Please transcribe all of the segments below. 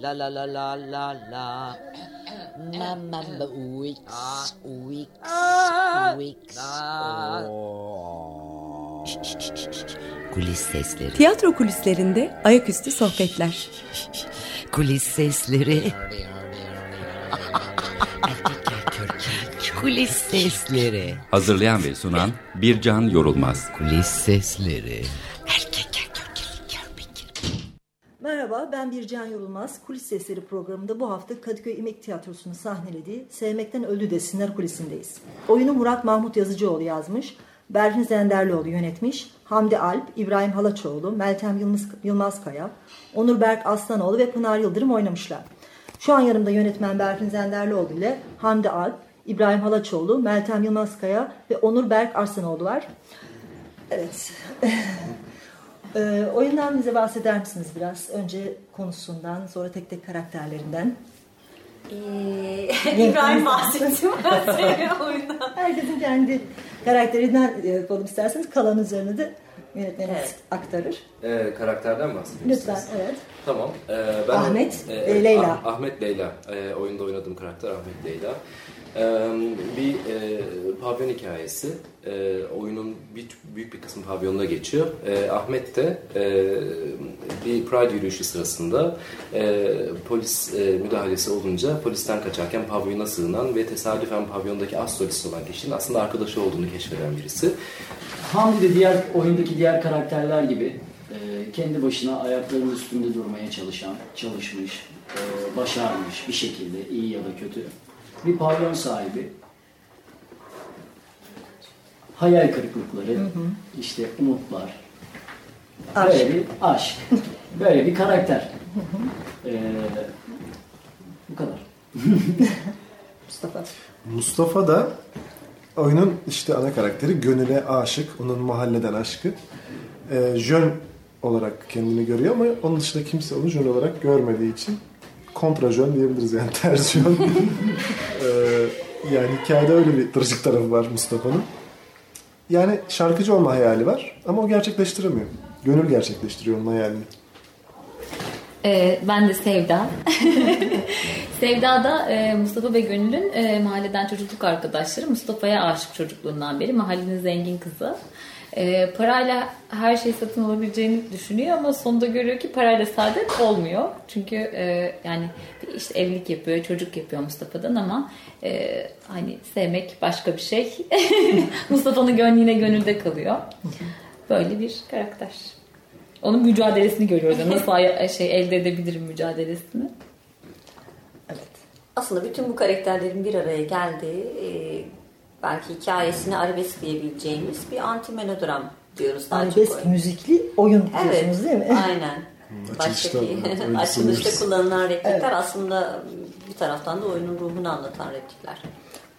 La la la la la la. Mama Wix. Wix. Wix. Kulis sesleri. Tiyatro kulislerinde ayaküstü sohbetler. Kulis sesleri. Kulis sesleri. Hazırlayan ve sunan Bircan Yorulmaz. Kulis sesleri. Merhaba, ben Bircan Yorulmaz. Kulis Sesleri programında bu hafta Kadıköy İmek Tiyatrosu'nun sahnelediği Sevmekten Öldü desinler kulisindeyiz. Oyunu Murat Mahmut Yazıcıoğlu yazmış, Berfin Zenderlioğlu yönetmiş, Hamdi Alp, İbrahim Halaçoğlu, Meltem Yılmaz, Yılmazkaya, Onur Berk Aslanoğlu ve Pınar Yıldırım oynamışlar. Şu an yanımda yönetmen Berfin Zenderlioğlu ile Hamdi Alp, İbrahim Halaçoğlu, Meltem Yılmazkaya ve Onur Berk Arslanoğlu var. Evet. Ee, oyundan bize bahseder misiniz biraz? Önce konusundan, sonra tek tek karakterlerinden. Ee, İbrahim bahsettim oyundan. Herkesin kendi karakterinden yapalım isterseniz. Kalan üzerine de yönetmenimiz Evet. aktarır. Ee, karakterden bahsediyorsunuz. Lütfen, evet. Tamam. Ee, ben Ahmet, e, e, Leyla. Ah- Ahmet Leyla. Ee, oyunda oynadığım karakter Ahmet Leyla. Bir pavyon hikayesi. Oyunun bir, büyük bir kısmı pavyonda geçiyor. Ahmet de bir Pride yürüyüşü sırasında polis müdahalesi olunca polisten kaçarken pavyona sığınan ve tesadüfen pavyondaki az solist olan kişinin aslında arkadaşı olduğunu keşfeden birisi. Hamdi de diğer oyundaki diğer karakterler gibi kendi başına ayaklarının üstünde durmaya çalışan, çalışmış, başarmış bir şekilde iyi ya da kötü bir pavyon sahibi. Hayal kırıklıkları, işte umutlar, Aşk. böyle bir aşk, böyle bir karakter. E, bu kadar. Mustafa. Mustafa da oyunun işte ana karakteri Gönül'e aşık. Onun mahalleden aşkı. Ee, jön olarak kendini görüyor ama onun dışında kimse onu jön olarak görmediği için kontra jön diyebiliriz yani ters jön. Ee, yani hikayede öyle bir trajik tarafı var Mustafa'nın. Yani şarkıcı olma hayali var ama o gerçekleştiremiyor. Gönül gerçekleştiriyor onun hayalini. Ee, ben de Sevda. Sevda da e, Mustafa ve Gönül'ün e, mahalleden çocukluk arkadaşları. Mustafa'ya aşık çocukluğundan beri. Mahallenin zengin kızı. E, parayla her şey satın alabileceğini düşünüyor ama sonunda görüyor ki parayla saadet olmuyor. Çünkü e, yani işte evlilik yapıyor, çocuk yapıyor Mustafa'dan ama e, hani sevmek başka bir şey. Mustafa'nın gönlü yine gönülde kalıyor. Böyle bir karakter. Onun mücadelesini görüyoruz. Nasıl şey elde edebilirim mücadelesini. Aslında bütün bu karakterlerin bir araya geldiği e, belki hikayesini arabesk diyebileceğimiz bir anti melodram diyoruz daha çok. Arabesk oyun. müzikli oyun Evet, diyorsunuz değil mi? aynen. açılışta Baştaki açılışta kullanılan replikler Evet. aslında bir taraftan da oyunun ruhunu anlatan replikler.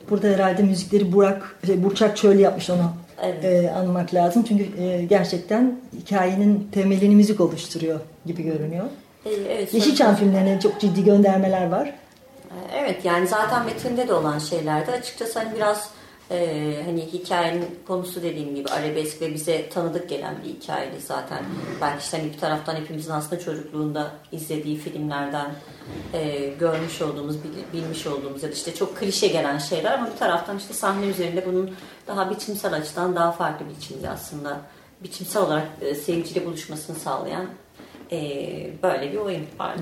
Burada herhalde müzikleri Burak, şey, Burçak Çöl yapmış onu Evet. e, anmak lazım. Çünkü e, gerçekten hikayenin temelini müzik oluşturuyor gibi görünüyor. E, evet, Yeşilçam filmlerine çok ciddi göndermeler var. Evet yani zaten metinde de olan şeylerde açıkçası hani biraz e, hani hikayenin konusu dediğim gibi arabesk ve bize tanıdık gelen bir hikayeydi zaten. Belki işte hani bir taraftan hepimizin aslında çocukluğunda izlediği filmlerden e, görmüş olduğumuz, bil- bilmiş olduğumuz ya da işte çok klişe gelen şeyler ama bir taraftan işte sahne üzerinde bunun daha biçimsel açıdan daha farklı bir biçimde aslında biçimsel olarak e, seyirciyle buluşmasını sağlayan e, böyle bir oyun vardı.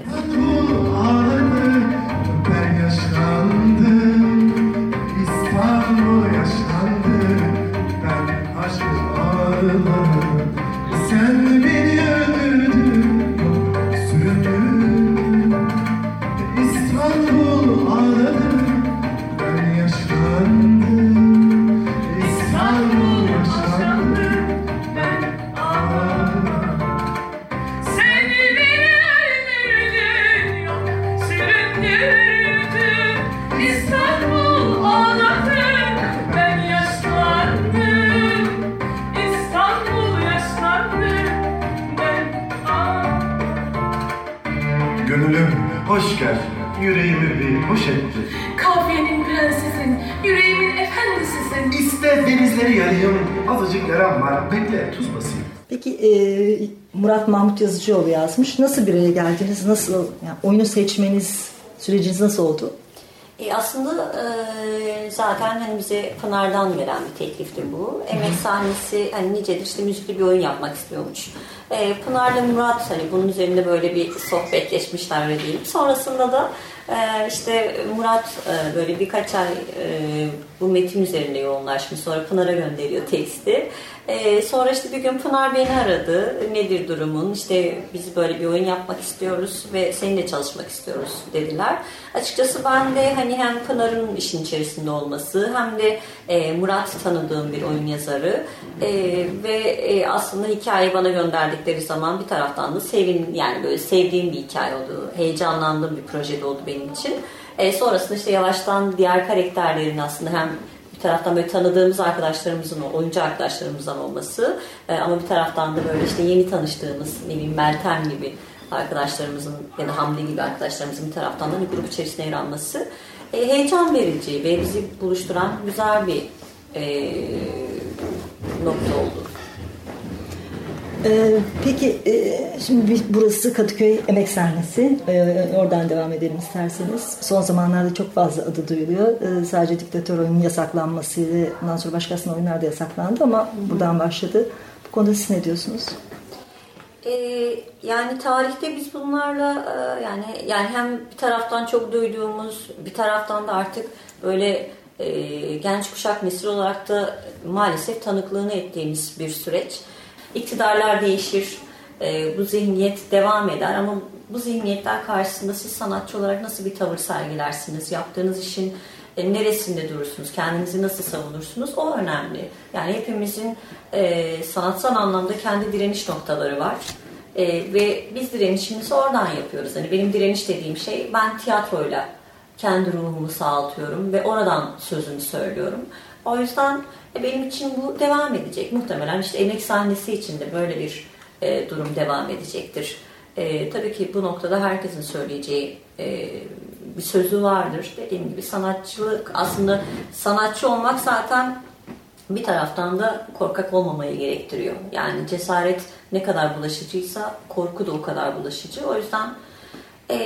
Hoş gel, yüreğimi bir hoş etti. Kafiyenin prensesin, yüreğimin efendisisin. İste denizleri yarayım, azıcık yaram var, bekle tuz basayım. Peki e, Murat Mahmut Yazıcıoğlu yazmış. Nasıl bir araya geldiniz? Nasıl yani oyunu seçmeniz süreciniz nasıl oldu? E, aslında e, zaten hani bize Pınar'dan gelen bir teklifti bu. Emek sahnesi hani nicedir işte müzikli bir oyun yapmak istiyormuş. E, Pınar'la Murat hani bunun üzerinde böyle bir sohbetleşmişler öyle diyelim. Sonrasında da e, işte Murat e, böyle birkaç ay e, bu metin üzerinde yoğunlaşmış. Sonra Pınar'a gönderiyor teksti. E, sonra işte bir gün Pınar beni aradı. Nedir durumun? İşte biz böyle bir oyun yapmak istiyoruz ve seninle çalışmak istiyoruz dediler. Açıkçası ben de hani hem Pınar'ın işin içerisinde olması hem de e, Murat tanıdığım bir oyun yazarı e, ve e, aslında hikayeyi bana gönderdikleri zaman bir taraftan da sevin yani böyle sevdiğim bir hikaye oldu. Heyecanlandığım bir projede oldu benim için. E, sonrasında işte yavaştan diğer karakterlerin aslında hem bir taraftan böyle tanıdığımız arkadaşlarımızın, oyuncu arkadaşlarımızdan olması e, ama bir taraftan da böyle işte yeni tanıştığımız ne bileyim Meltem gibi arkadaşlarımızın ya da Hamdi gibi arkadaşlarımızın bir taraftan da bir grup içerisine yer alması e, heyecan verici ve bizi buluşturan güzel bir e, nokta oldu. Ee, peki e, şimdi biz, burası Kadıköy Emek Sahnesi. Ee, oradan devam edelim isterseniz. Son zamanlarda çok fazla adı duyuluyor. Ee, sadece diktatör oyunun yasaklanmasıyla ondan sonra başkasının oyunlar da yasaklandı ama buradan başladı. Bu konuda siz ne diyorsunuz? Ee, yani tarihte biz bunlarla e, yani yani hem bir taraftan çok duyduğumuz bir taraftan da artık böyle e, genç kuşak nesil olarak da maalesef tanıklığını ettiğimiz bir süreç. İktidarlar değişir, e, bu zihniyet devam eder ama bu zihniyetler karşısında siz sanatçı olarak nasıl bir tavır sergilersiniz? Yaptığınız işin e, neresinde durursunuz? Kendinizi nasıl savunursunuz? O önemli. Yani hepimizin e, sanatsal anlamda kendi direniş noktaları var. E, ve biz direnişimizi oradan yapıyoruz. Hani benim direniş dediğim şey ben tiyatroyla kendi ruhumu sağaltıyorum ve oradan sözümü söylüyorum. O yüzden e, benim için bu devam edecek. Muhtemelen işte emek sahnesi için de böyle bir e, durum devam edecektir. E, tabii ki bu noktada herkesin söyleyeceği e, bir sözü vardır. Dediğim gibi sanatçılık aslında sanatçı olmak zaten bir taraftan da korkak olmamayı gerektiriyor. Yani cesaret ne kadar bulaşıcıysa korku da o kadar bulaşıcı. O yüzden e,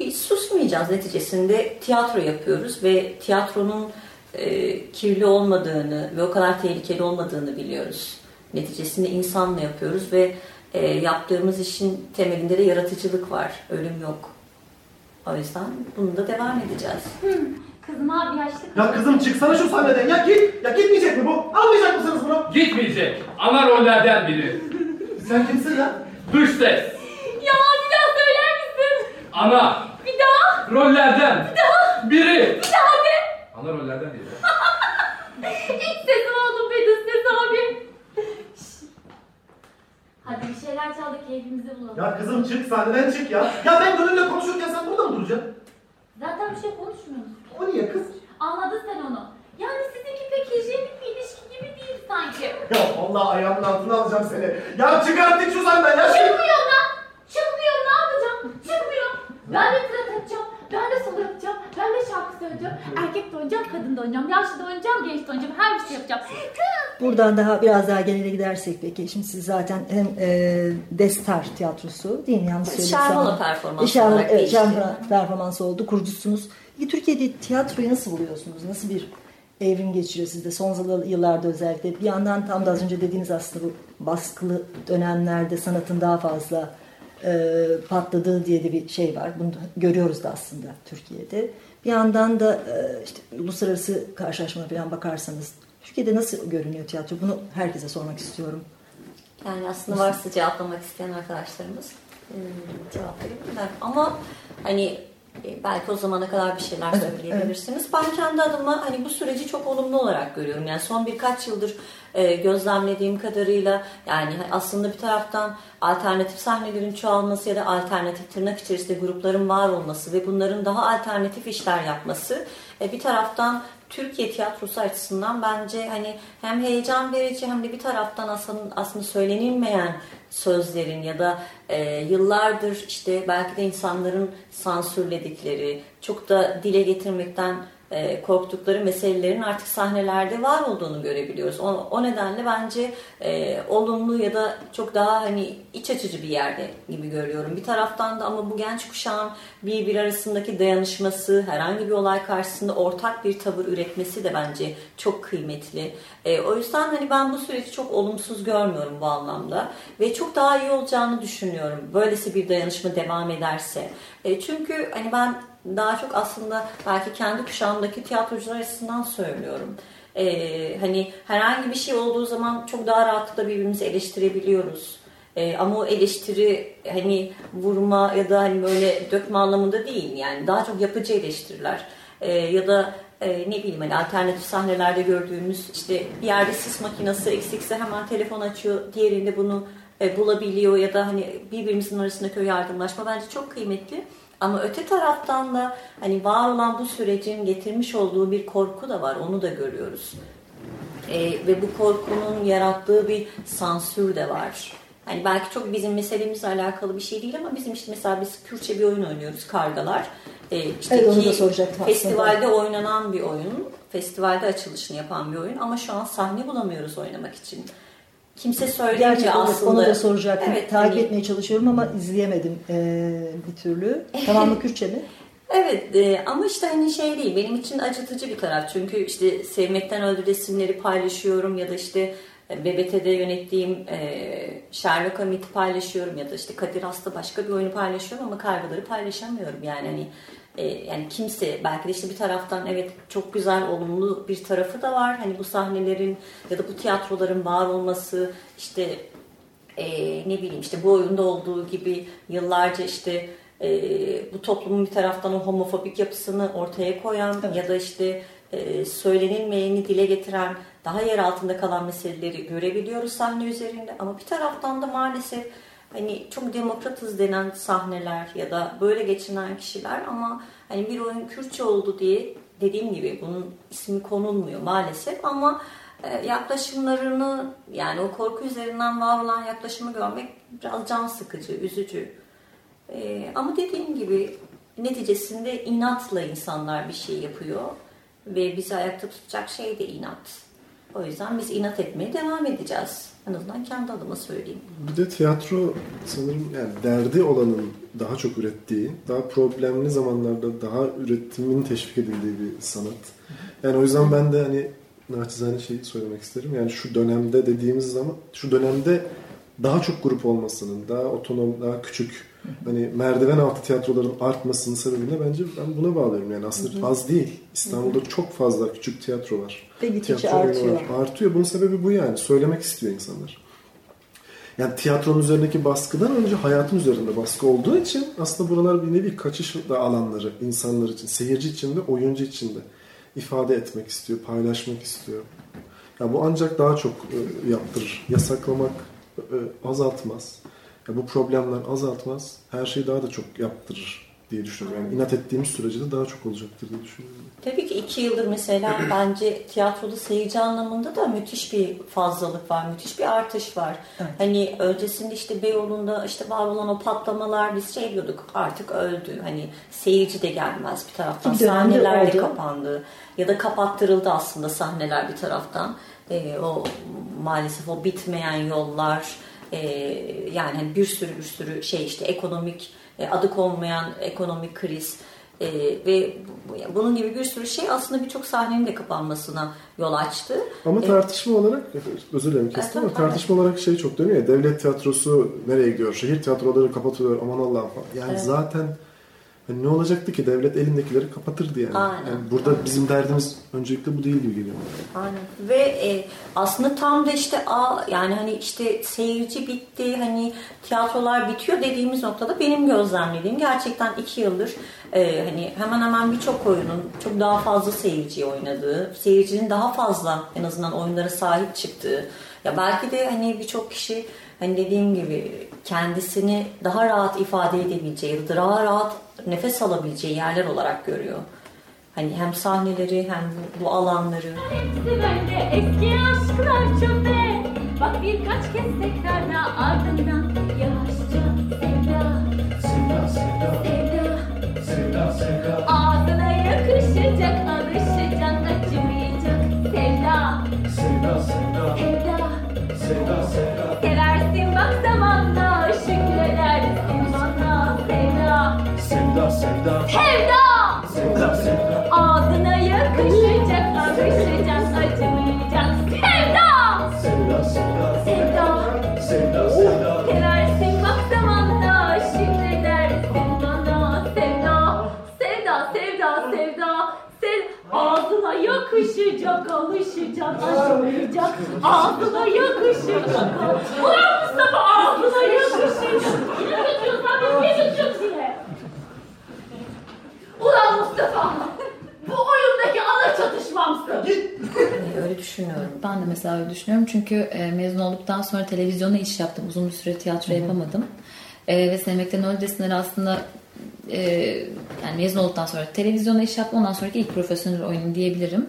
biz susmayacağız neticesinde tiyatro yapıyoruz ve tiyatronun e, kirli olmadığını ve o kadar tehlikeli olmadığını biliyoruz. Neticesinde insanla yapıyoruz ve e, yaptığımız işin temelinde de yaratıcılık var. Ölüm yok. O yüzden bunu da devam edeceğiz. Kızım abi yaşlı Ya kızım çıksana şu sahneden ya git. Ya gitmeyecek mi bu? Almayacak mısınız bunu? Gitmeyecek. Ana rollerden biri. Sen kimsin ya? Dış ses. Ya bir daha söyler misin? Ana. Bir daha. Rollerden. Bir daha. Biri. Bir daha. Ana rollerden biri. İlk sesim oldu be dış ses abi. Hadi bir şeyler çal da keyfimizi bulalım. Ya kızım çık sahneden çık ya. Ya ben gönülle konuşurken sen burada mı duracaksın? Zaten bir şey konuşmuyoruz. O niye kız? Anladın sen onu. Yani sizinki pek hijyenik bir ilişki gibi değil sanki. Ya vallahi ayağımın altına alacağım seni. Ya çık artık şu sahneden kadın da oynayacağım. Yaşlı da oynayacağım. Her bir şey yapacağım. Buradan daha biraz daha genele gidersek peki. Şimdi siz zaten hem e, Destar tiyatrosu değil mi? Yanlış söylediysem. Şervala performansı olarak evet. Şervala performansı oldu. Kurucusunuz. Peki Türkiye'de tiyatroyu nasıl buluyorsunuz? Nasıl bir evrim geçiriyor sizde son yıl- yıllarda özellikle? Bir yandan tam da az önce dediğiniz aslında bu baskılı dönemlerde sanatın daha fazla e, patladığı diye de bir şey var. Bunu da görüyoruz da aslında Türkiye'de. Bir yandan da e, işte uluslararası karşılaşmalara falan bakarsanız Türkiye'de nasıl görünüyor tiyatro? Bunu herkese sormak istiyorum. Yani aslında varsa cevaplamak isteyen arkadaşlarımız e, cevap verebilirler. Ama hani e, belki o zamana kadar bir şeyler Evet, söyleyebilirsiniz. Ben kendi adıma hani bu süreci çok olumlu olarak görüyorum. Yani son birkaç yıldır e, gözlemlediğim kadarıyla yani aslında bir taraftan alternatif sahnelerin çoğalması ya da alternatif tırnak içerisinde grupların var olması ve bunların daha alternatif işler yapması e, bir taraftan Türkiye tiyatrosu açısından bence hani hem heyecan verici hem de bir taraftan aslında, aslında söylenilmeyen sözlerin ya da e, yıllardır işte belki de insanların sansürledikleri, çok da dile getirmekten e, korktukları meselelerin artık sahnelerde var olduğunu görebiliyoruz. O, o nedenle bence e, olumlu ya da çok daha hani iç açıcı bir yerde gibi görüyorum. Bir taraftan da ama bu genç kuşağın birbiri arasındaki dayanışması, herhangi bir olay karşısında ortak bir tavır üretmesi de bence çok kıymetli. E, o yüzden hani ben bu süreci çok olumsuz görmüyorum bu anlamda ve çok daha iyi olacağını düşünüyorum. Böylesi bir dayanışma devam ederse. E, çünkü hani ben daha çok aslında belki kendi kuşağımdaki tiyatrocular açısından söylüyorum. Ee, hani herhangi bir şey olduğu zaman çok daha rahatlıkla birbirimizi eleştirebiliyoruz. Ee, ama o eleştiri hani vurma ya da hani böyle dökme anlamında değil yani daha çok yapıcı eleştiriler Ee, ya da e, ne bileyim hani alternatif sahnelerde gördüğümüz işte bir yerde sis makinesi eksikse hemen telefon açıyor diğerinde bunu e, bulabiliyor ya da hani birbirimizin arasındaki o yardımlaşma bence çok kıymetli. Ama öte taraftan da hani var olan bu sürecin getirmiş olduğu bir korku da var. Onu da görüyoruz. E, ve bu korkunun yarattığı bir sansür de var. Hani belki çok bizim meselemizle alakalı bir şey değil ama bizim işte mesela biz Kürtçe bir oyun oynuyoruz Kargalar. E, işte Evet, onu da soracaktım aslında. Festivalde oynanan bir oyun. Festivalde açılışını yapan bir oyun ama şu an sahne bulamıyoruz oynamak için. Kimse evet, aslında. onu da soracaktım. Evet, Takip hani- etmeye çalışıyorum ama izleyemedim ee, bir türlü. Tamamı Kürtçe mi? Evet e, ama işte hani şey değil benim için acıtıcı bir taraf çünkü işte sevmekten öldü resimleri paylaşıyorum ya da işte e, BBT'de yönettiğim e, Sherlock Hamit'i paylaşıyorum ya da işte Kadir Has'ta başka bir oyunu paylaşıyorum ama kargaları paylaşamıyorum yani hani e, yani kimse belki de işte bir taraftan evet çok güzel olumlu bir tarafı da var. Hani bu sahnelerin ya da bu tiyatroların var olması işte e, ne bileyim işte bu oyunda olduğu gibi yıllarca işte e, bu toplumun bir taraftan o homofobik yapısını ortaya koyan ya da işte e, söylenilmeyeni dile getiren daha yer altında kalan meseleleri görebiliyoruz sahne üzerinde. Ama bir taraftan da maalesef hani çok demokratız denen sahneler ya da böyle geçinen kişiler ama hani bir oyun Kürtçe oldu diye dediğim gibi bunun ismi konulmuyor maalesef ama e, yaklaşımlarını yani o korku üzerinden var olan yaklaşımı görmek biraz can sıkıcı, üzücü. E, ama dediğim gibi neticesinde inatla insanlar bir şey yapıyor ve bizi ayakta tutacak şey de inat. O yüzden biz inat etmeye devam edeceğiz. En azından kendi adıma söyleyeyim. Bir de tiyatro sanırım yani derdi olanın daha çok ürettiği, daha problemli zamanlarda daha üretimin teşvik edildiği bir sanat. Yani o yüzden ben de hani naçizane şeyi söylemek isterim. Yani şu dönemde dediğimiz zaman şu dönemde daha çok grup olmasının, daha otonom, daha küçük hani merdiven altı tiyatroların artmasının sebebini bence ben buna bağlıyorum. Yani aslında Hı hı. az değil. İstanbul'da çok fazla küçük tiyatro var. Ve Tiyatro artıyor. var. Artıyor. Bunun sebebi bu yani. Söylemek istiyor insanlar. Yani tiyatronun üzerindeki baskıdan önce hayatın üzerinde baskı olduğu için aslında buralar bir nevi kaçış da alanları insanlar için, seyirci için de oyuncu için de ifade etmek istiyor, paylaşmak istiyor. Ya bu ancak daha çok e, yaptırır. Yasaklamak e, azaltmaz. Ya bu problemler azaltmaz. Her şeyi daha da çok yaptırır diye düşünüyorum. Yani inat ettiğimiz sürece de daha çok olacaktır diye düşünüyorum. Tabii ki iki yıldır mesela bence tiyatroda seyirci anlamında da müthiş bir fazlalık var, müthiş bir artış var. Hani öncesinde işte Beyoğlu'nda işte var olan o patlamalar biz şey diyorduk artık öldü. Hani seyirci de gelmez bir taraftan. Bir Sahneler de kapandı. Ya da kapattırıldı aslında sahneler bir taraftan. Ee, o maalesef o bitmeyen yollar e, yani bir sürü bir sürü şey işte ekonomik e, adı konmayan ekonomik kriz e, ve bu- bunun gibi bir sürü şey aslında birçok sahnenin de kapanmasına yol açtı. Ama E, tartışma olarak, özür dilerim kestim ama tartışma olarak şey çok dönüyor ya, devlet tiyatrosu nereye gidiyor, şehir tiyatroları kapatılıyor, aman Allah'ım falan. Yani Evet. zaten hani ne olacaktı ki devlet elindekileri kapatırdı yani. Aynen. yani burada bizim derdimiz öncelikle bu değil gibi geliyor. Aynen. Ve e, aslında tam da işte a yani hani işte seyirci bitti hani tiyatrolar bitiyor dediğimiz noktada benim gözlemlediğim gerçekten iki yıldır e, hani hemen hemen birçok oyunun çok daha fazla seyirciye oynadığı, seyircinin daha fazla en azından oyunlara sahip çıktığı ya belki de hani birçok kişi hani dediğim gibi kendisini daha rahat ifade edebileceği daha rahat nefes alabileceği yerler olarak görüyor. Hani hem sahneleri hem bu, bu alanları. Hepsi bende eski aşklar çöpe Bak birkaç kez tekrarla ardından Yavaşça sevda Sevda Sevda Sevda. Sevda! Sevda Ağzına yakışacak Alışacak acımayacak. Sevda! Sevda Sevda. Sevda. Sevda Sevda. Seversin bak zamanda Şimdi dersin bana Sevda Sevda Sevda Sevda. Sev Ağzına yakışacak Alışacak acımayacak. Ağzına yakışacak Ulan Mustafa ağzına yakışacak Yine götürüyorsan biz niye götürüyoruz yine? Ulan Mustafa! Bu oyundaki ana çatışmamsın. Öyle düşünüyorum. Ben de mesela düşünüyorum. Çünkü e, mezun olduktan sonra televizyonda iş yaptım. Uzun bir süre tiyatro yapamadım. E, ve Sevmekten Öldesinde aslında e, yani mezun olduktan sonra televizyonda iş yaptım. Ondan sonraki ilk profesyonel oyunum diyebilirim.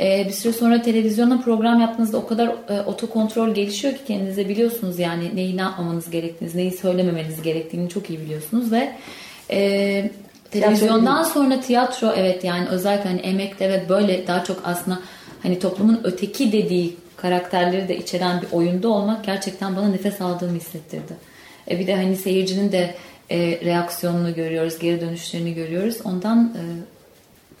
E, bir süre sonra televizyonda program yaptığınızda o kadar e, otokontrol gelişiyor ki kendinize biliyorsunuz yani neyi ne yapmamanız gerektiğini, neyi söylememeniz gerektiğini çok iyi biliyorsunuz ve e, televizyondan sonra tiyatro evet yani özellikle hani emekte ve böyle daha çok aslında hani toplumun öteki dediği karakterleri de içeren bir oyunda olmak gerçekten bana nefes aldığımı hissettirdi. E bir de hani seyircinin de e, reaksiyonunu görüyoruz, geri dönüşlerini görüyoruz. Ondan e,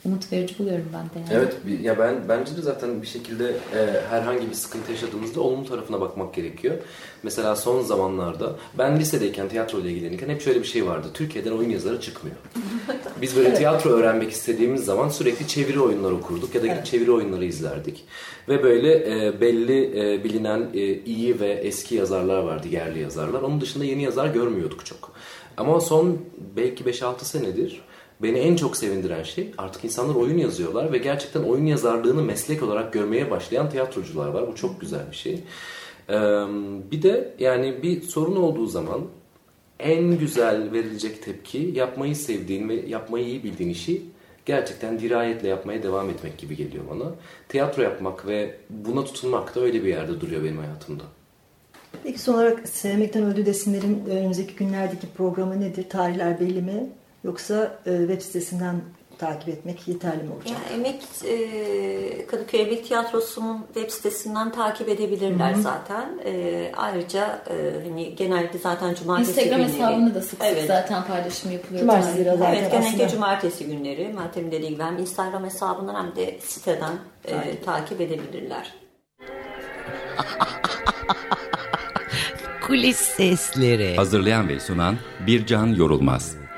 umut verici buluyorum ben de. Yani. Evet ya ben bence de zaten bir şekilde e, herhangi bir sıkıntı yaşadığımızda olumlu tarafına bakmak gerekiyor. Mesela son zamanlarda ben lisedeyken tiyatro ile ilgilenirken hep şöyle bir şey vardı. Türkiye'den oyun yazarı çıkmıyor. Biz böyle tiyatro öğrenmek istediğimiz zaman sürekli çeviri oyunları okurduk ya da gidip çeviri oyunları izlerdik. Ve böyle e, belli e, bilinen e, iyi ve eski yazarlar vardı, yerli yazarlar. Onun dışında yeni yazar görmüyorduk çok. Ama son belki 5-6 senedir beni en çok sevindiren şey artık insanlar oyun yazıyorlar ve gerçekten oyun yazarlığını meslek olarak görmeye başlayan tiyatrocular var. Bu çok güzel bir şey. Bir de yani bir sorun olduğu zaman en güzel verilecek tepki yapmayı sevdiğin ve yapmayı iyi bildiğin işi gerçekten dirayetle yapmaya devam etmek gibi geliyor bana. Tiyatro yapmak ve buna tutunmak da öyle bir yerde duruyor benim hayatımda. Peki son olarak Sevmekten Öldü desinlerin önümüzdeki günlerdeki programı nedir? Tarihler belli mi? Yoksa e, web sitesinden takip etmek yeterli mi olacak? Ya Emek e, Kadıköy Emek Tiyatrosu'nun web sitesinden takip edebilirler Hı hı. zaten. E, ayrıca e, hani genellikle zaten cumartesi Instagram günleri. hesabında da sık sık Evet. zaten paylaşım yapılıyor. Cumartesileri Tarih. zaten Evet genellikle aslında- cumartesi günleri Meltem'in dediği gibi hem Instagram hesabından hem de siteden e, takip edebilirler. Kulis sesleri. Hazırlayan ve sunan Bircan Yorulmaz.